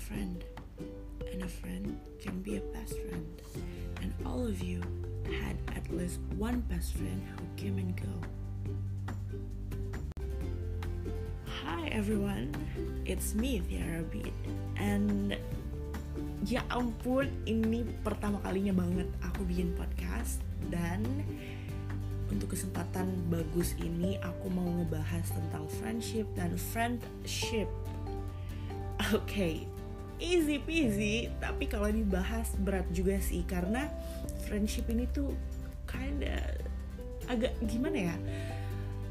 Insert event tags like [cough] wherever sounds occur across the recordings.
friend, and a friend can be a best friend. And all of you had at least one best friend who came and go. Hi everyone, it's me Tiara Beat, and ya ampun ini pertama kalinya banget aku bikin podcast dan untuk kesempatan bagus ini aku mau ngebahas tentang friendship dan friendship. Oke, okay, easy peasy, tapi kalau dibahas berat juga sih karena friendship ini tuh kinda agak gimana ya?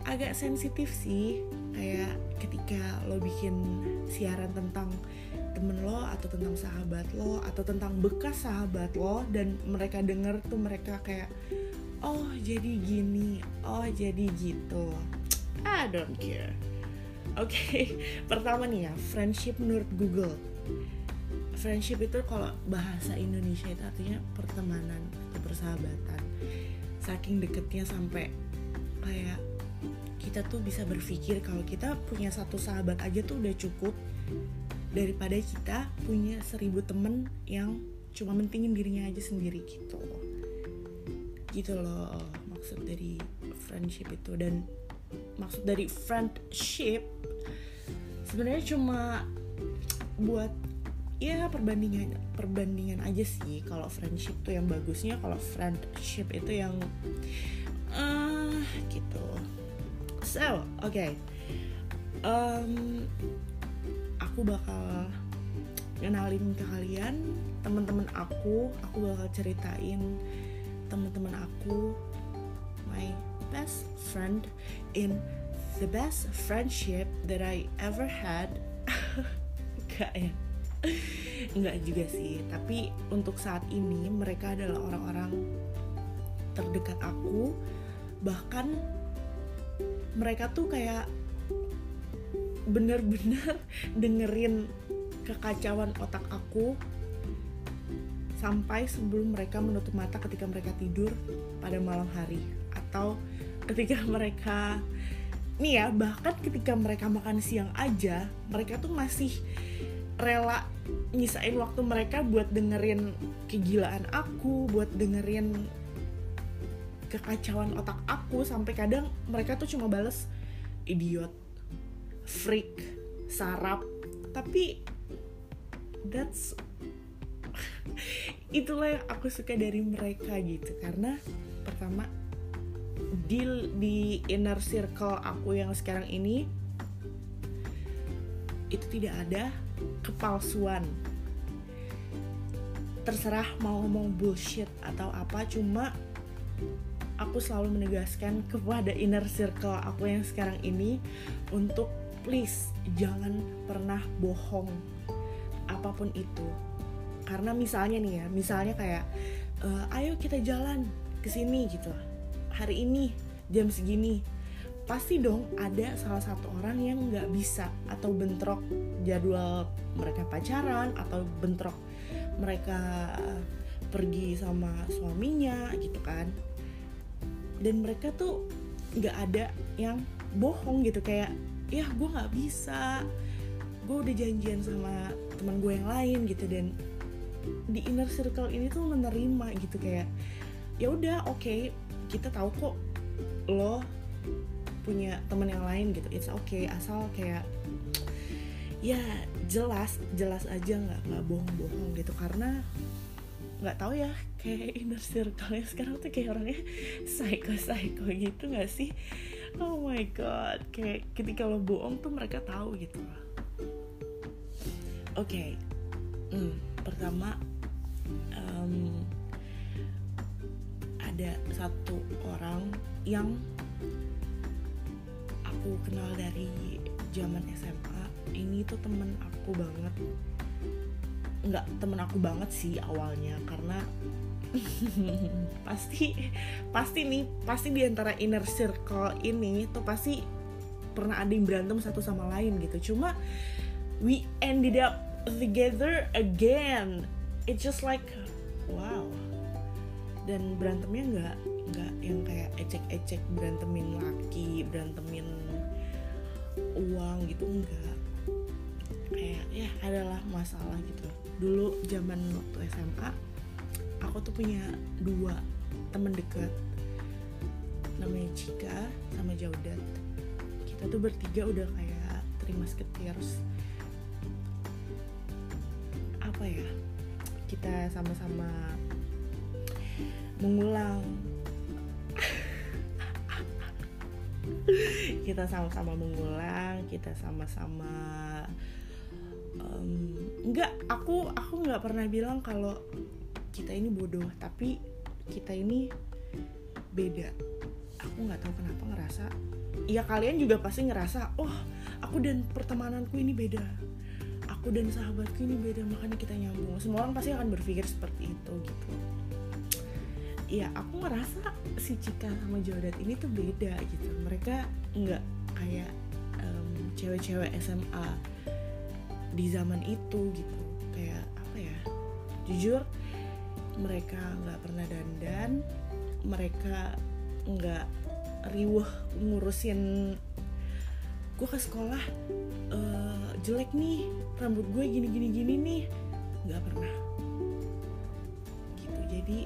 Agak sensitif sih kayak ketika lo bikin siaran tentang temen lo atau tentang sahabat lo atau tentang bekas sahabat lo dan mereka denger tuh mereka kayak oh jadi gini oh jadi gitu I don't care oke okay. [laughs] pertama nih ya friendship menurut Google friendship itu kalau bahasa Indonesia itu artinya pertemanan atau persahabatan. Saking deketnya sampai kayak kita tuh bisa berpikir kalau kita punya satu sahabat aja tuh udah cukup daripada kita punya seribu temen yang cuma mentingin dirinya aja sendiri gitu. Gitu loh maksud dari friendship itu. Dan maksud dari friendship sebenarnya cuma buat ya perbandingan perbandingan aja sih kalau friendship tuh yang bagusnya kalau friendship itu yang uh, gitu. So oke. Okay. um, aku bakal kenalin ke kalian teman-teman aku aku bakal ceritain teman-teman aku my best friend in the best friendship that I ever had. [laughs] Ya enggak juga sih tapi untuk saat ini mereka adalah orang-orang terdekat aku. Bahkan mereka tuh kayak bener-bener [laughs] dengerin kekacauan otak aku sampai sebelum mereka menutup mata ketika mereka tidur pada malam hari. Atau ketika [laughs] mereka nih ya bahkan ketika mereka makan siang aja mereka tuh masih rela nyisain waktu mereka buat dengerin kegilaan aku buat dengerin kekacauan otak aku sampai kadang mereka tuh cuma bales idiot freak sarap. Tapi that's [laughs] itulah yang aku suka dari mereka gitu. Karena pertama di di inner circle aku yang sekarang ini itu tidak ada kepalsuan. Terserah mau ngomong bullshit atau apa cuma aku selalu menegaskan kepada inner circle aku yang sekarang ini untuk please jangan pernah bohong apa pun itu. Karena misalnya nih ya misalnya kayak e, ayo kita jalan ke sini gitu. Hari ini jam segini. Pasti dong ada salah satu orang yang nggak bisa atau bentrok jadwal mereka pacaran atau bentrok mereka pergi sama suaminya gitu kan. Dan mereka tuh nggak ada yang bohong gitu kayak ya gue nggak bisa. Gue udah janjian sama teman gue yang lain gitu. Dan di inner circle ini tuh menerima gitu kayak ya udah oke okay, kita tahu kok lo punya teman yang lain gitu. It's okay asal kayak ya jelas jelas aja nggak nggak bohong-bohong gitu. Karena nggak tahu ya kayak inner circle sekarang tuh kayak orangnya psycho psycho gitu nggak sih? Oh my god. Kayak ketika lo bohong tuh mereka tahu gitu oke. Okay. hmm, pertama um, ada satu orang yang aku kenal dari zaman SMA ini tuh temen aku banget. Nggak temen aku banget sih awalnya karena [laughs] pasti pasti nih pasti di antara inner circle ini tuh pasti pernah ada yang berantem satu sama lain gitu. Cuma we ended up together again. It's just like wow. Dan berantemnya nggak nggak yang kayak ecek-ecek berantemin laki berantemin uang gitu enggak kayak ya adalah masalah gitu. Dulu zaman waktu SMA aku tuh punya dua temen deket namanya Cika sama Jaudat. Kita tuh bertiga udah kayak terima musketeers apa ya kita sama-sama mengulang. [laughs] Kita sama-sama mengulang kita sama-sama enggak aku aku nggak pernah bilang kalau kita ini bodoh tapi kita ini beda. Aku nggak tahu kenapa ngerasa ya kalian juga pasti ngerasa oh aku dan pertemananku ini beda. Aku dan sahabatku ini beda makanya kita nyambung. Semua orang pasti akan berpikir seperti itu gitu. Ya aku ngerasa si Cika sama Jodat ini tuh beda gitu. Mereka nggak kayak um, cewek-cewek SMA di zaman itu gitu. Kayak apa ya? Jujur mereka nggak pernah dandan mereka nggak riuh ngurusin gue ke sekolah uh, jelek nih rambut gue gini gini gini nih. Nggak pernah. Gitu. Jadi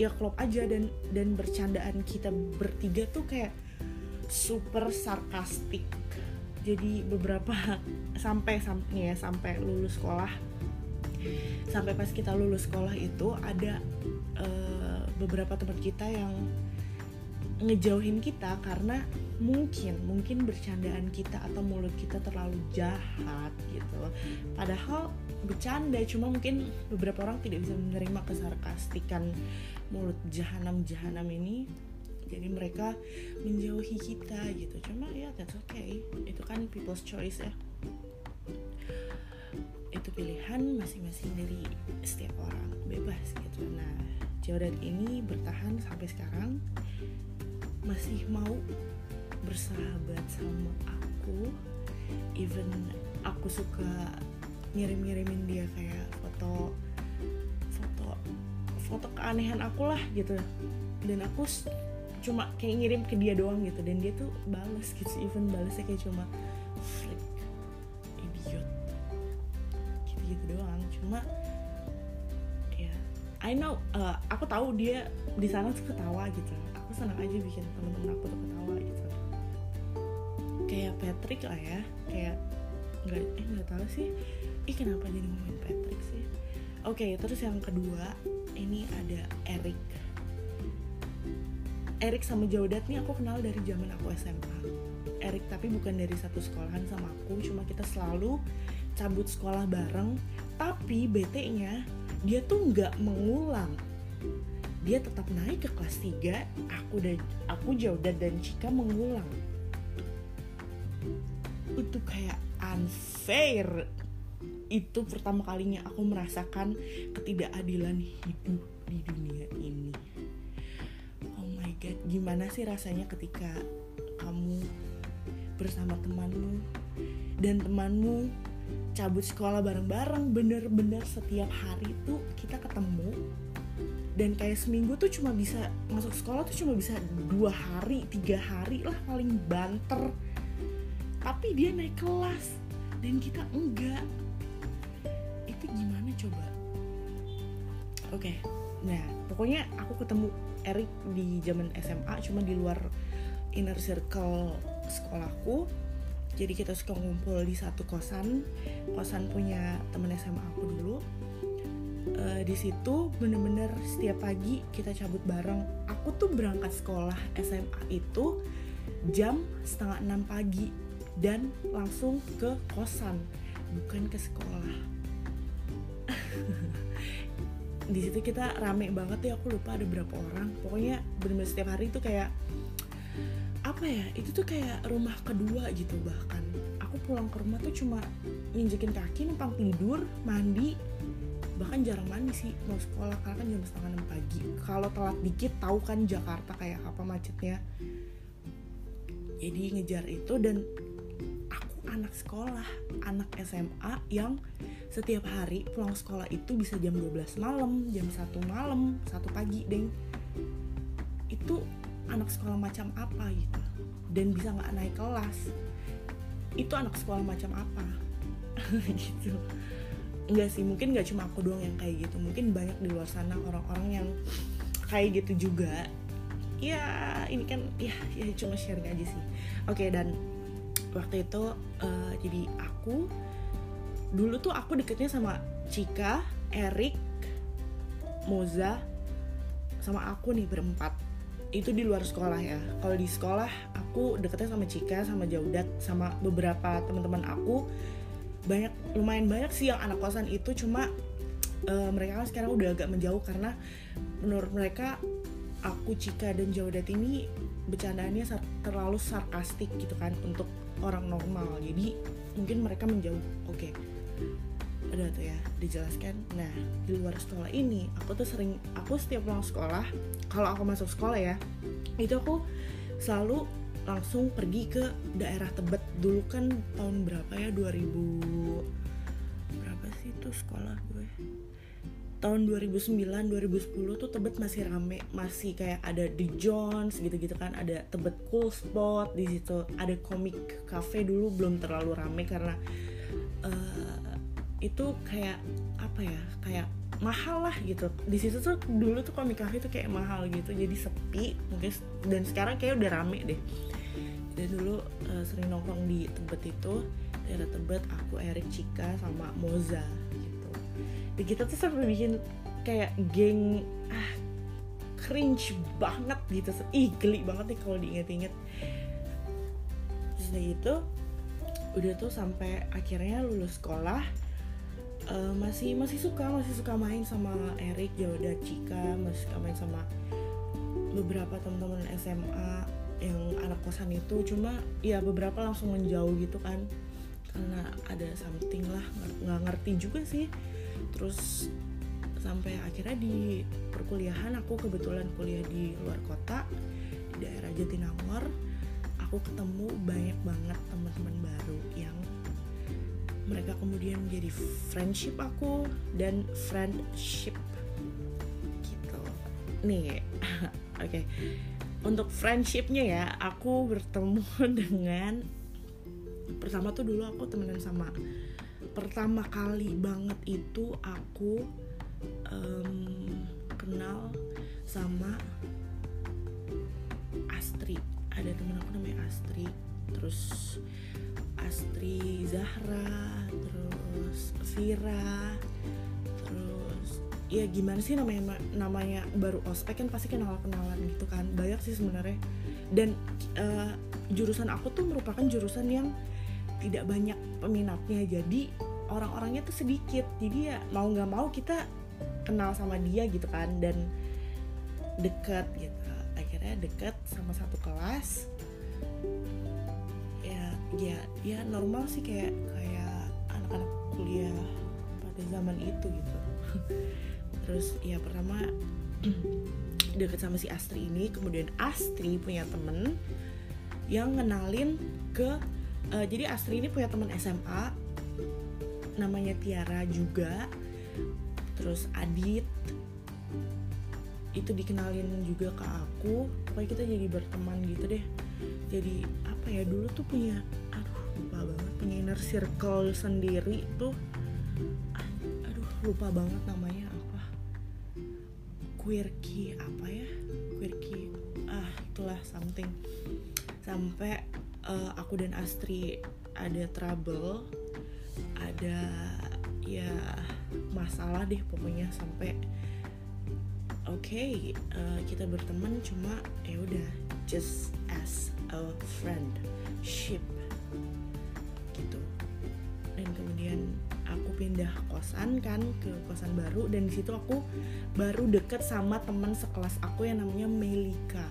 ya klop aja dan dan bercandaan kita bertiga tuh kayak super sarkastik jadi beberapa [laughs] sampai sampai ya sampai lulus sekolah. Sampai pas kita lulus sekolah itu ada uh, beberapa tempat kita yang ngejauhin kita karena mungkin mungkin bercandaan kita atau mulut kita terlalu jahat gitu. Padahal bercanda cuma mungkin beberapa orang tidak bisa menerima kesarkastikan mulut jahanam jahanam ini jadi mereka menjauhi kita gitu. Cuma ya that's okay. Itu kan people's choice ya. Itu pilihan masing-masing dari setiap orang. Bebas gitu. Nah Jordan ini bertahan sampai sekarang. Masih mau bersahabat sama aku. Even aku suka ngirim-ngirimin dia kayak foto foto foto keanehan aku lah gitu. Dan aku cuma kayak ngirim ke dia doang gitu. Dan dia tuh balas gitu even balasnya kayak cuma freak idiot. Gitu gitu doang. Cuma ya I know uh, aku tahu dia di sana tuh ketawa gitu. Aku senang aja bikin temen-temen aku tuh ketawa gitu. Kayak Patrick lah ya. Kayak nggak eh nggak tahu sih. Ih kenapa jadi ngomongin Patrick sih? Oke okay, terus yang kedua ini ada Eric Eric sama Jaudat nih aku kenal dari zaman aku SMA Eric tapi bukan dari satu sekolahan sama aku cuma kita selalu cabut sekolah bareng. Tapi BT-nya dia tuh nggak mengulang. Dia tetap naik ke kelas 3 aku dan aku Jaudat dan Cika mengulang. Itu kayak unfair. Itu pertama kalinya aku merasakan ketidakadilan hidup di dunia gimana sih rasanya ketika kamu bersama temanmu dan temanmu cabut sekolah bareng-bareng bener-bener setiap hari tuh kita ketemu dan kayak seminggu tuh cuma bisa masuk sekolah tuh cuma bisa dua hari tiga hari lah paling banter. Tapi dia naik kelas dan kita enggak. Itu gimana coba? Oke. okay. Nah pokoknya aku ketemu Erik di zaman SMA cuma di luar inner circle sekolahku. Jadi kita suka ngumpul di satu kosan. Kosan punya temen SMA aku dulu. Uh, di situ bener-bener setiap pagi kita cabut bareng. Aku tuh berangkat sekolah SMA itu jam setengah enam pagi dan langsung ke kosan bukan ke sekolah di situ kita rame banget ya aku lupa ada berapa orang. Pokoknya benar-benar setiap hari itu kayak apa ya itu tuh kayak rumah kedua gitu bahkan. Aku pulang ke rumah tuh cuma nginjekin kaki numpang tidur mandi. Bahkan jarang mandi sih mau sekolah karena kan jam setengah enam pagi. Kalau telat dikit tahu kan Jakarta kayak apa macetnya. Jadi ngejar itu dan anak sekolah, anak SMA yang setiap hari pulang sekolah itu bisa jam 12 malam, jam 1 malam, satu pagi, deng. Itu anak sekolah macam apa gitu. Dan bisa nggak naik kelas. Itu anak sekolah macam apa? [laughs] gitu enggak sih mungkin nggak cuma aku doang yang kayak gitu mungkin banyak di luar sana orang-orang yang kayak gitu juga ya ini kan ya ya cuma sharing aja sih oke dan waktu itu uh, jadi aku dulu tuh aku deketnya sama Cika, Erik, Moza, sama aku nih berempat. Itu di luar sekolah ya. Kalau di sekolah aku deketnya sama Cika sama Jaudat sama beberapa teman-teman aku. Banyak lumayan banyak sih yang anak kosan itu cuma uh, mereka kan sekarang udah agak menjauh karena menurut mereka aku Cika dan Jaudat ini bercandaannya terlalu sarkastik gitu kan untuk orang normal. Jadi mungkin mereka menjauh oke okay. udah tuh ya dijelaskan. Nah di luar sekolah ini aku tuh sering aku setiap pulang sekolah kalau aku masuk sekolah ya itu aku selalu langsung pergi ke daerah Tebet. Dulu kan tahun berapa ya? 2000 berapa sih itu sekolah gue tahun 2009 2010 tuh Tebet masih rame masih kayak ada The Jones gitu-gitu kan ada Tebet Cool Spot di situ ada komik cafe dulu belum terlalu rame karena uh, itu kayak apa ya kayak mahal lah gitu. Di situ tuh dulu tuh komik cafe tuh kayak mahal gitu jadi sepi mungkin dan sekarang kayak udah rame deh. Dan dulu uh, sering nongkrong di Tebet itu daerah Tebet aku Erik Cika sama Moza kita tuh sampai bikin kayak geng ah cringe banget gitu. Ih geli banget nih kalau diinget-inget. Terus itu udah tuh sampai akhirnya lulus sekolah uh, masih masih suka masih suka main sama Erik Joda Cika masih suka main sama beberapa teman-teman SMA yang anak kosan itu. Cuma ya beberapa langsung menjauh gitu kan. Karena ada something lah nggak ngerti juga sih terus sampai akhirnya di perkuliahan aku kebetulan kuliah di luar kota di daerah Jatinangor aku ketemu banyak banget teman-teman baru yang mereka kemudian menjadi friendship aku dan friendship gitu nih [laughs] oke okay. untuk friendshipnya ya aku bertemu [laughs] dengan pertama tuh dulu aku temenan sama pertama kali banget itu aku um, kenal sama Astri. Ada temen aku namanya Astri. Terus Astri Zahra terus Vira terus ya gimana sih namanya namanya baru ospek kan pasti kenal kenalan gitu kan. Banyak sih sebenarnya. Dan uh, jurusan aku tuh merupakan jurusan yang tidak banyak peminatnya jadi orang-orangnya tuh sedikit. Jadi ya mau nggak mau kita kenal sama dia gitu kan dan deket gitu. Akhirnya deket sama satu kelas. Ya ya normal sih kayak kayak anak-anak kuliah pada zaman itu gitu. [laughs] Terus ya pertama [clears throat] deket sama si Astri ini kemudian Astri punya temen yang ngenalin ke uh, jadi Astri ini punya temen SMA namanya Tiara juga terus Adit. Itu dikenalin juga ke aku. Pokoknya kita jadi berteman gitu deh. Jadi apa ya dulu tuh punya lupa banget punya inner circle sendiri tuh. Aduh lupa banget namanya apa. Quirky apa ya? Quirky ah itulah something. Sampai uh, aku dan Astri ada trouble ada ya masalah deh pokoknya sampai oke okay, uh, eh, kita berteman cuma ya udah just as a friend ship dan kemudian aku pindah kosan kan ke kosan baru dan di situ aku baru deket sama teman sekelas aku yang namanya Melika.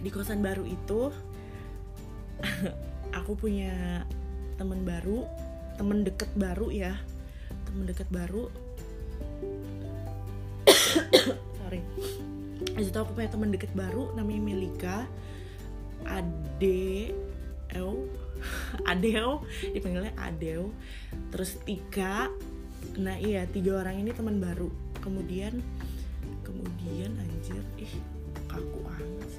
Di kosan baru itu aku punya teman baru teman deket baru ya. Teman deket baru. [coughs] Sorry. Di situ aku punya teman deket baru namanya Melika. Ade Adeo? Dipanggilnya Adeo. Terus Tika. Nah iya tiga orang ini teman baru. Kemudian kemudian anjir ih kaku amat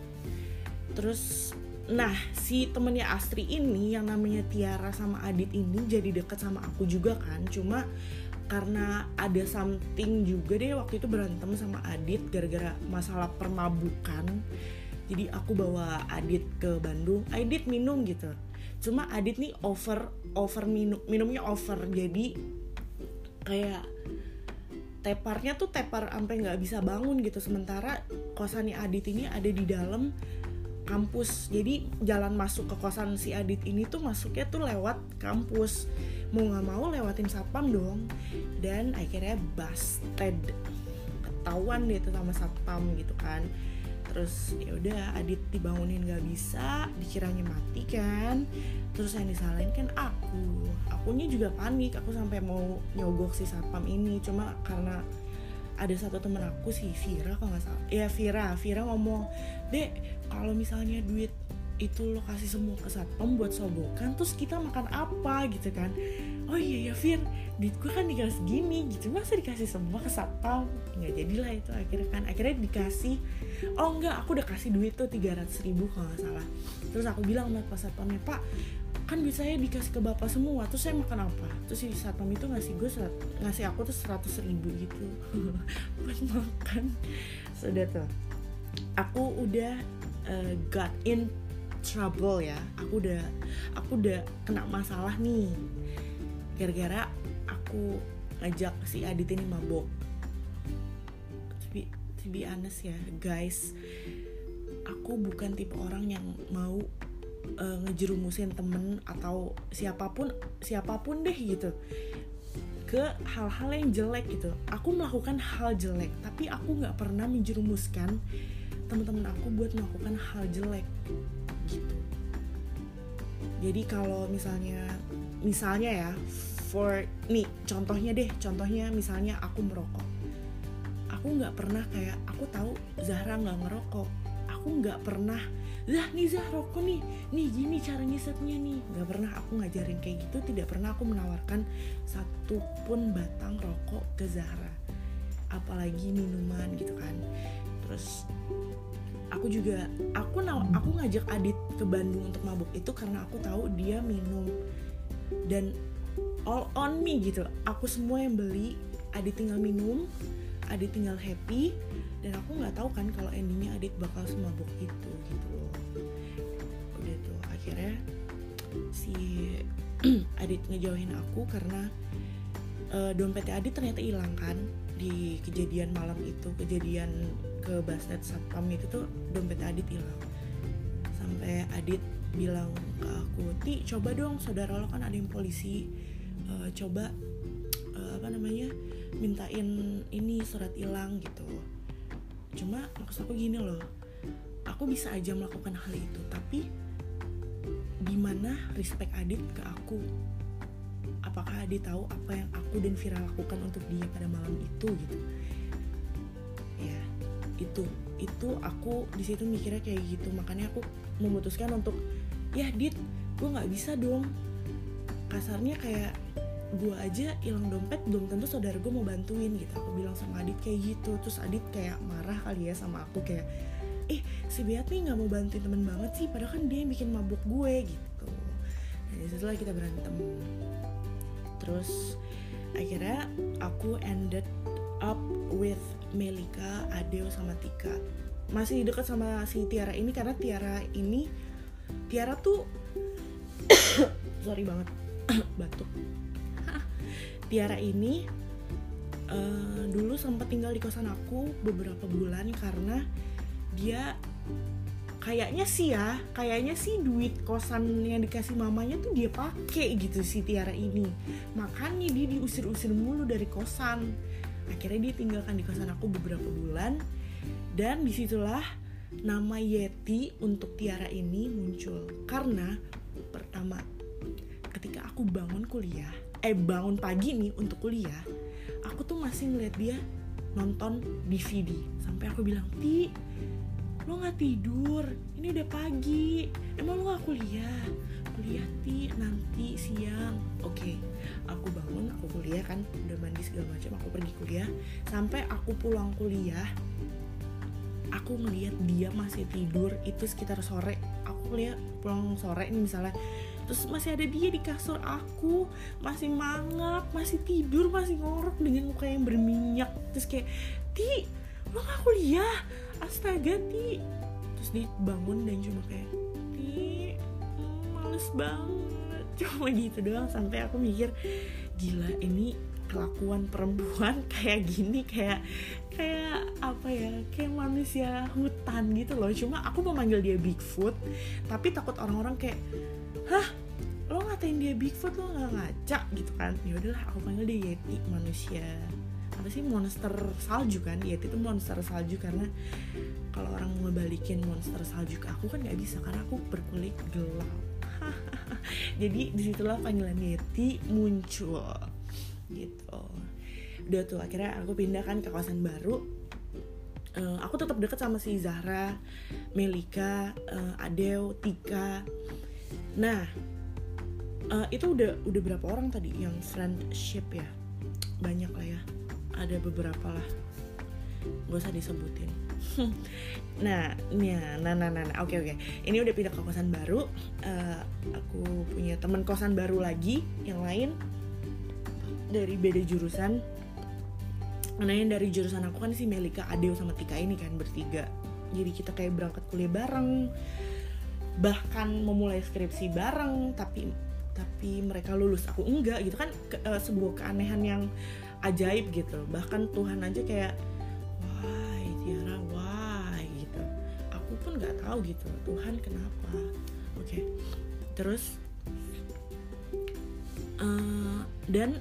terus nah si temennya Astri ini yang namanya Tiara sama Adit ini jadi deket sama aku juga kan. Cuma karena ada something juga deh waktu itu berantem sama Adit gara-gara masalah permabukan. Jadi aku bawa Adit ke Bandung Adit minum gitu. Cuma Adit nih over over minum minumnya over. Jadi kayak teparnya tuh tepar sampai nggak bisa bangun gitu. Sementara kosannya Adit ini ada di dalam kampus. Jadi jalan masuk ke kosan si Adit ini tuh masuknya tuh lewat kampus. Mau nggak mau lewatin satpam dong. Dan akhirnya busted. Ketahuan deh tuh sama satpam gitu kan. Terus ya udah Adit dibangunin nggak bisa dikiranya mati kan. Terus yang disalahin kan aku. Akunya juga panik aku sampai mau nyogok si satpam ini. Cuma karena ada satu temen aku si Vira kalau nggak salah. Ya Vira. Vira ngomong dek kalau misalnya duit itu lo kasih semua ke satpam buat sobokan terus kita makan apa? Gitu kan. Oh iya ya Fir. Duit gue kan dikasih segini gitu. Masa dikasih semua ke satpam? Nggak jadilah itu akhirnya kan. Akhirnya dikasih. Oh enggak aku udah kasih duit tuh 300 ribu kalau nggak salah. Terus aku bilang sama pas satpamnya pak kan biasanya dikasih ke bapak semua terus saya makan apa? Terus si satpam itu ngasih gue ngasih aku tuh 100 ribu gitu. [laughs] Buat makan. Sudah tuh. Aku udah uh, got in trouble ya. Aku udah aku udah kena masalah nih. Gara-gara aku ngajak si Adit ini mabok. To be, to be honest ya guys aku bukan tipe orang yang mau uh, ngejerumusin temen atau siapa pun siapa pun deh gitu ke hal-hal yang jelek gitu. Aku melakukan hal jelek tapi aku nggak pernah menjerumuskan teman-teman aku buat melakukan hal jelek gitu. Jadi kalau misalnya misalnya ya for nih contohnya deh contohnya misalnya aku merokok. Aku nggak pernah kayak aku tahu Zahra nggak ngerokok. Aku nggak pernah lah nih Zah rokok nih. Nih gini cara ngisepnya nih. Nggak pernah aku ngajarin kayak gitu tidak pernah aku menawarkan satu pun batang rokok ke Zahra. Apalagi minuman gitu kan. Terus aku juga aku aku ngajak Adit ke Bandung untuk mabuk itu karena aku tahu dia minum. Dan all on me gitu. Aku semua yang beli Adit tinggal minum Adit tinggal happy dan aku nggak tahu kan kalau endingnya Adit bakal semabuk itu gitu loh. Tuh akhirnya si [clears throat] Adit ngejauhin aku karena uh, dompetnya Adit ternyata hilang kan di kejadian malam itu kejadian ke basket satpam itu tuh dompet Adit hilang. Sampai Adit bilang ke aku ti coba dong saudara lo kan ada yang polisi uh, coba uh, apa namanya mintain ini surat hilang gitu cuma maksud aku gini loh. Aku bisa aja melakukan hal itu tapi gimana respect Adit ke aku? Apakah Adit tahu apa yang aku dan Vira lakukan untuk dia pada malam itu gitu? Itu. Itu aku di situ mikirnya kayak gitu. Makanya aku memutuskan untuk ya dit gue nggak bisa dong. Kasarnya kayak gue aja hilang dompet belum tentu saudara gue mau bantuin gitu aku bilang sama Adit kayak gitu terus Adit kayak marah kali ya sama aku kayak eh si Beat nih nggak mau bantuin temen banget sih padahal kan dia yang bikin mabuk gue gitu dan setelah kita berantem terus akhirnya aku ended up with Melika, Adeo sama Tika. Masih dekat sama si Tiara ini karena Tiara ini Tiara tuh [coughs] sorry banget [coughs] batuk. Tiara ini uh, dulu sempat tinggal di kosan aku beberapa bulan karena dia kayaknya sih ya kayaknya sih duit kosan yang dikasih mamanya tuh dia pakai gitu si Tiara ini. Makanya dia diusir-usir mulu dari kosan. Akhirnya dia tinggalkan di kosan aku beberapa bulan. Dan di situlah nama Yeti untuk Tiara ini muncul. Karena pertama ketika aku bangun kuliah eh bangun pagi nih untuk kuliah aku tuh masih ngeliat dia nonton DVD sampai aku bilang ti lo nggak tidur? Ini udah pagi. Emang lo gak kuliah? Kuliah ti nanti siang. Oke okay. aku bangun aku kuliah kan udah mandi segala macam aku pergi kuliah. Sampai aku pulang kuliah aku ngeliat dia masih tidur itu sekitar sore. Aku lihat pulang sore ini misalnya terus masih ada dia di kasur aku masih mangap masih tidur masih ngorok dengan muka yang berminyak. Terus kayak ti lo gak kuliah? Astaga ti. Terus dia bangun dan cuma kayak ti males banget. [laughs] Cuma gitu doang sampai aku mikir gila ini kelakuan perempuan [laughs] kayak gini kayak kayak apa ya kayak manusia hutan gitu loh. Cuma aku mau manggil dia Bigfoot tapi takut orang-orang kayak hah? Lo ngatain dia Bigfoot lo nggak ngaca? Gitu kan? Ya udahlah aku panggil dia Yeti manusia. Apa sih? Monster salju kan? Yeti itu monster salju karena kalau orang mau ngebalikin monster salju ke aku kan nggak bisa karena aku berkulit gelap. [laughs] Jadi di situlah panggilan Yeti muncul. Gitu. Udah tuh akhirnya aku pindah kan ke kawasan baru. Uh, aku tetap deket sama si Zahra, Melika, uh, Adeo, Tika. Nah, uh, itu udah udah berapa orang tadi yang friendship ya? Banyak lah ya. Ada beberapa lah. Gak usah disebutin. [laughs] nah, ya, nah, nah, nah, nah, oke, oke. Ini udah pindah ke kosan baru. Uh, aku punya teman kosan baru lagi, yang lain dari beda jurusan karena yang dari jurusan aku kan si Melika Adeo sama Tika ini kan bertiga jadi kita kayak berangkat kuliah bareng bahkan memulai skripsi bareng tapi tapi mereka lulus. Aku enggak gitu kan ke, uh, sebuah keanehan yang ajaib gitu. Bahkan Tuhan aja kayak why Tiara? Why? gitu. Aku pun nggak tahu gitu Tuhan kenapa? Oke. Okay. terus uh, dan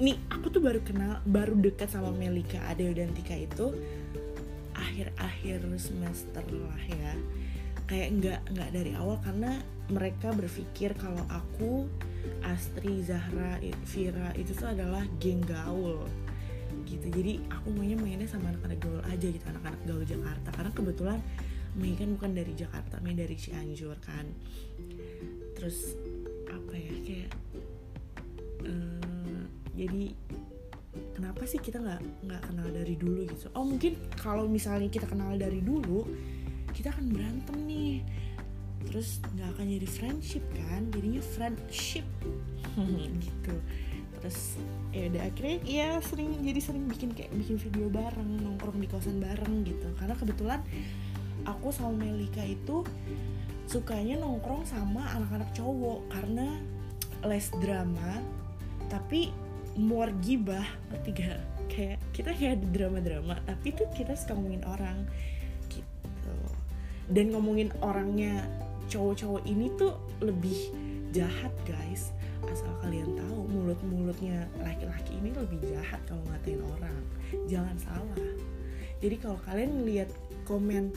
nih aku tuh baru kenal baru dekat sama Melika Adeo dan Tika itu akhir-akhir semester lah ya kayak nggak nggak dari awal karena mereka berpikir kalau aku Astri Zahra Vira itu tuh adalah geng gaul gitu. Jadi aku maunya mainnya sama anak-anak gaul aja gitu anak-anak gaul Jakarta. Karena kebetulan Mei kan bukan dari Jakarta Mei dari Cianjur kan. Terus apa ya kayak um, jadi kenapa sih kita nggak nggak kenal dari dulu gitu? Oh mungkin kalau misalnya kita kenal dari dulu kita akan berantem nih. Terus nggak akan jadi friendship kan? Jadinya friendship. Gitu. Terus ya udah akhirnya ya sering jadi sering bikin kayak bikin video bareng nongkrong di kosan bareng gitu. Karena kebetulan aku sama Melika itu sukanya nongkrong sama anak-anak cowok. Karena les drama tapi more gibah. Ketiga kayak kita kayak drama-drama tapi tuh kita suka ngomongin orang dan ngomongin orangnya cowok-cowok ini tuh lebih jahat guys. Asal kalian tahu mulut-mulutnya laki-laki ini lebih jahat kalau ngatain orang. Jangan salah. Jadi kalau kalian ngeliat komen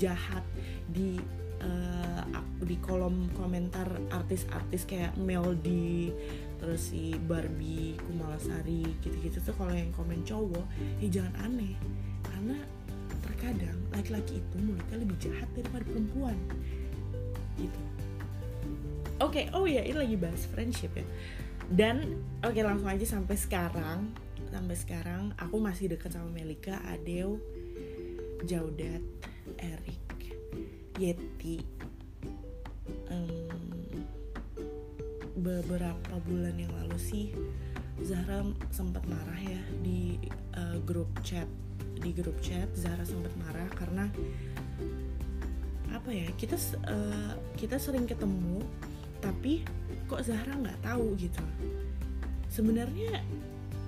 jahat di uh, di kolom komentar artis-artis kayak Mel di terus si Barbie Kumalasari gitu-gitu tuh kalau yang komen cowok ya jangan aneh. Karena terkadang laki-laki itu mulutnya lebih jahat daripada perempuan. Gitu. Oke okay, oh ya ini lagi bahas friendship ya. Dan oke okay, langsung aja sampai sekarang sampai sekarang aku masih dekat sama Melika Adeo Jaudat Erik Yeti um, beberapa bulan yang lalu sih Zahra sempat marah ya di uh, grup chat di grup chat Zahra sempat marah karena apa ya kita uh, kita sering ketemu tapi kok Zahra nggak tahu gitu. Sebenarnya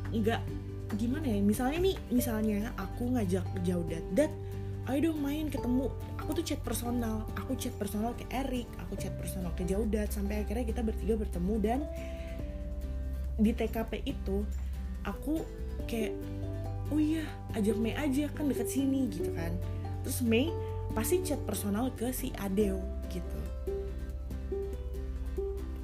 nggak gimana ya misalnya nih misalnya aku ngajak jauh dat ayo dong main ketemu. Aku tuh chat personal aku chat personal ke Erik aku chat personal ke Jaudat sampai akhirnya kita bertiga bertemu dan di TKP itu aku kayak oh iya ajak Mei aja kan deket sini gitu kan. Terus Mei pasti chat personal ke si Adeo gitu.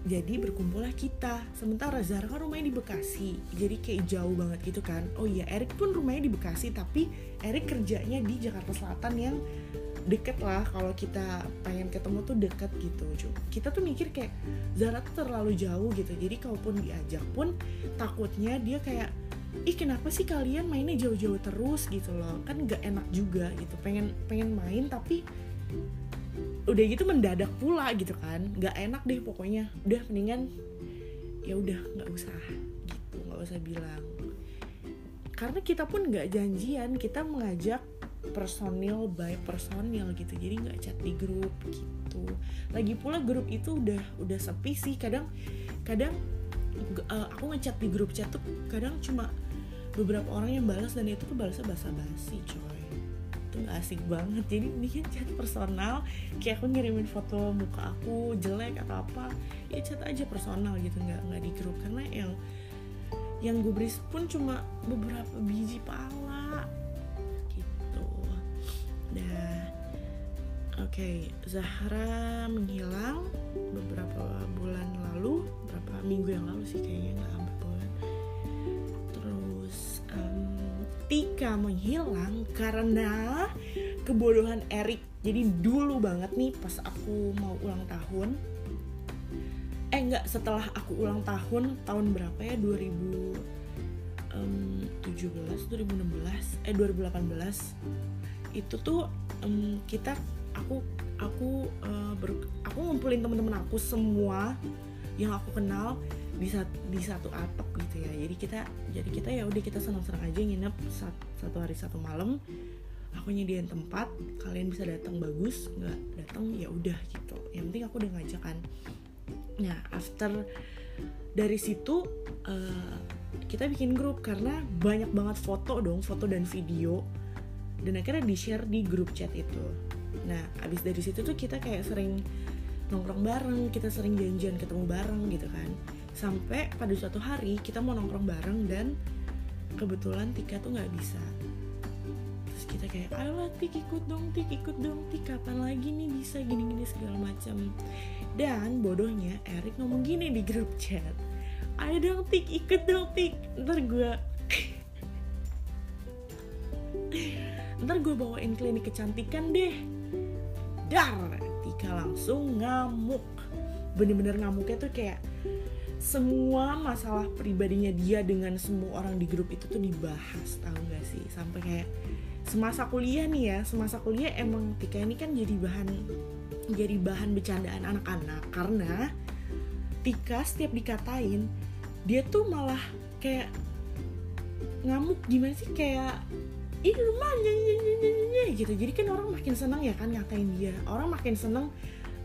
Jadi berkumpullah kita. Sementara Zara kan rumahnya di Bekasi jadi kayak jauh banget gitu kan. Oh iya Erik pun rumahnya di Bekasi tapi Erik kerjanya di Jakarta Selatan yang deket lah. Kalau kita pengen ketemu tuh deket gitu. Kita tuh mikir kayak Zara tuh terlalu jauh gitu. Jadi kalaupun diajak pun takutnya dia kayak ih kenapa sih kalian mainnya jauh-jauh terus? Gitu loh. Kan gak enak juga gitu. Pengen pengen main tapi udah gitu mendadak pula gitu kan. Nggak enak deh pokoknya. Udah mendingan ya udah nggak usah gitu nggak usah bilang. Karena kita pun nggak janjian kita mengajak personil by personil gitu. Jadi nggak chat di grup gitu. Lagi pula grup itu udah udah sepi sih. Kadang kadang uh, aku ngechat di grup chat tuh kadang cuma beberapa orang yang balas dan itu tuh balasnya basa-basi coy. Itu gak asik banget. Jadi bikin chat personal kayak aku ngirimin foto muka aku jelek atau apa ya chat aja personal gitu nggak nggak di grup. Karena yang yang gue beri pun cuma beberapa biji pala gitu. Dah oke okay, Zahra menghilang Tika menghilang karena kebodohan Erik. Jadi dulu banget nih pas aku mau ulang tahun. Eh enggak, setelah aku ulang tahun tahun berapa ya? 2017, 2016, eh 2018. Itu tuh um, kita aku aku uh, ber, aku ngumpulin teman-teman aku semua yang aku kenal di di satu atap gitu ya. Jadi kita jadi kita ya udah kita senang-senang aja nginep satu hari satu malam. Aku nyediain tempat kalian bisa datang bagus nggak datang ya udah gitu. Yang penting aku udah ngajak kan. Nah after dari situ uh, kita bikin grup karena banyak banget foto dong foto dan video. Dan akhirnya di share di grup chat itu. Nah abis dari situ tuh kita kayak sering nongkrong bareng kita sering janjian ketemu bareng gitu kan sampai pada suatu hari kita mau nongkrong bareng dan kebetulan Tika tuh nggak bisa. Terus kita kayak ayolah Tik ikut dong Tik ikut dong Tik kapan lagi nih bisa gini-gini segala macam dan bodohnya Erik ngomong gini di grup chat ayo dong Tik ikut dong Tik. Ntar gue [laughs] ntar gue bawain klinik kecantikan deh. Dar Tika langsung ngamuk. Bener-bener ngamuknya tuh kayak semua masalah pribadinya dia dengan semua orang di grup itu tuh dibahas tahu gak sih? Sampai kayak semasa kuliah nih ya semasa kuliah emang Tika ini kan jadi bahan jadi bahan bercandaan anak-anak. Karena Tika setiap dikatain dia tuh malah kayak ngamuk gimana sih? Kayak ini rumah gitu. Jadi kan orang makin seneng ya kan ngatain dia. Orang makin seneng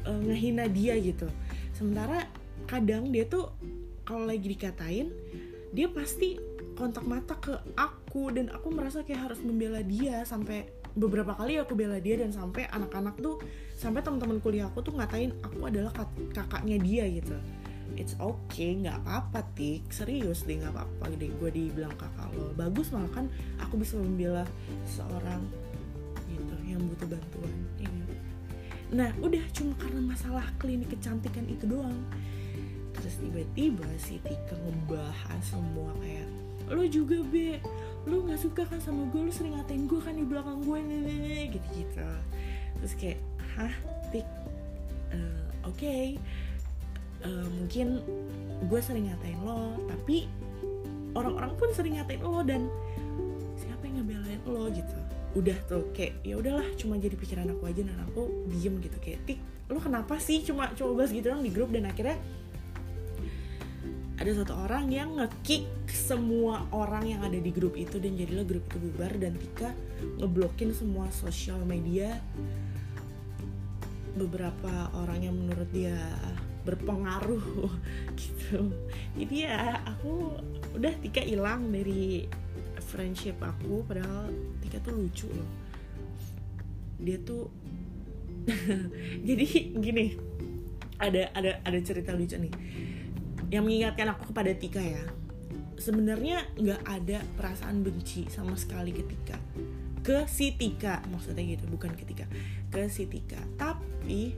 uh, ngehina dia gitu. Sementara kadang dia tuh kalau lagi dikatain dia pasti kontak mata ke aku dan aku merasa kayak harus membela dia sampai beberapa kali aku bela dia dan sampai anak-anak tuh sampai teman-teman kuliah aku tuh ngatain aku adalah kakaknya dia gitu. It's okay nggak apa-apa tik. Serius deh nggak apa-apa deh gue dibilang kakak lo. Bagus malah kan aku bisa membela seorang gitu yang butuh bantuan ini nah udah cuma karena masalah klinik kecantikan itu doang terus tiba-tiba si Tika ngebahas semua kayak lo juga be. Lo nggak suka kan sama gue? Lo sering ngatain gue kan di belakang gue nih gitu gitu terus kayak hah Tik? Uh, oke. Okay. uh, mungkin gue sering ngatain lo tapi orang-orang pun sering ngatain lo dan siapa yang ngebelain lo gitu. Udah tuh kayak ya udahlah cuma jadi pikiran aku aja dan aku diem gitu. Kayak tik lo kenapa sih cuma coba bahas gitu dong di grup? Dan akhirnya ada satu orang yang ngekick semua orang yang ada di grup itu dan jadilah grup itu bubar dan Tika ngeblokin semua sosial media. Beberapa orang yang menurut dia berpengaruh [laughs] gitu. Jadi ya aku udah Tika hilang dari friendship aku padahal Tika tuh lucu loh. Dia tuh [laughs] jadi gini ada ada ada cerita lucu nih yang mengingatkan aku kepada Tika ya. Sebenarnya nggak ada perasaan benci sama sekali ketika ke si Tika maksudnya gitu bukan ketika ke si Tika. Tapi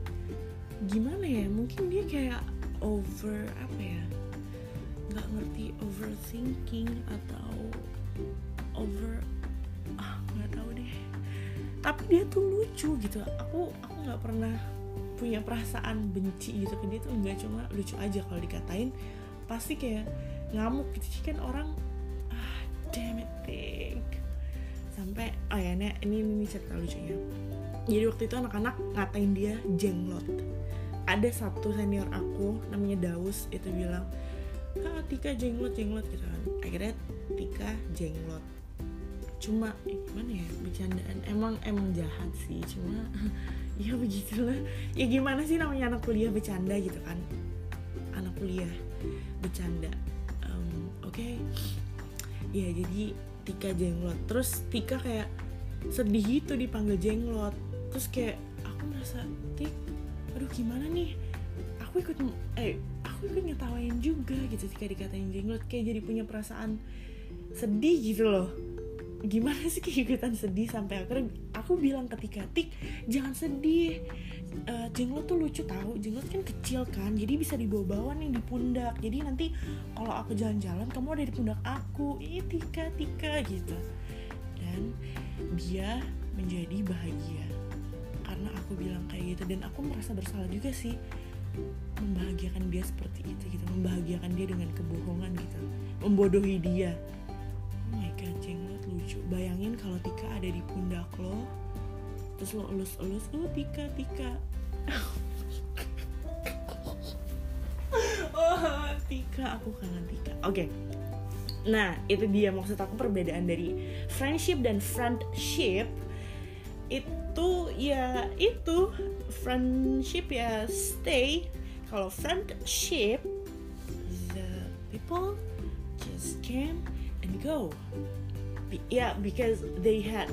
gimana ya mungkin dia kayak over apa ya nggak ngerti overthinking atau over ah nggak tahu deh. Tapi dia tuh lucu gitu. Aku aku nggak pernah punya perasaan benci gitu ke dia tuh nggak cuma lucu aja kalau dikatain. Pasti kayak ngamuk gitu. Sih kan orang ah damn it sampai oh ya ini ini, ini cerita lucunya. Jadi waktu itu anak-anak ngatain dia jenglot. Ada satu senior aku namanya Daus itu bilang kak Tika jenglot jenglot gitu kan. Akhirnya Tika jenglot. Cuma eh, gimana ya bercandaan. Emang emang jahat sih cuma [laughs] ya begitulah. Ya gimana sih namanya anak kuliah bercanda gitu kan? Anak kuliah bercanda. Um, oke. Okay. ya jadi Tika jenglot terus Tika kayak sedih gitu dipanggil jenglot terus kayak aku merasa Tik aduh gimana nih? Aku ikut eh aku ikut ngetawain juga gitu ketika dikatain jenglot kayak jadi punya perasaan sedih gitu loh gimana sih keikutan sedih sampai akhirnya aku bilang ketika tik jangan sedih. Uh, jenglot tuh lucu tahu jenglot kan kecil kan jadi bisa dibawa-bawa nih di pundak. Jadi nanti kalau aku jalan-jalan kamu ada di pundak aku. Ih tika tika gitu. Dan dia menjadi bahagia. Karena aku bilang kayak gitu dan aku merasa bersalah juga sih membahagiakan dia seperti itu gitu. Membahagiakan dia dengan kebohongan gitu. Membodohi dia. Oh my god jenglot lucu. Bayangin kalau Tika ada di pundak lo terus lo elus-elus oh Tika Tika. [laughs] Oh Tika aku kangen Tika. Oke. Okay. nah itu dia. Maksud aku perbedaan dari friendship dan friendship itu ya itu friendship ya stay. Kalau friendship the people just came and go yeah because they had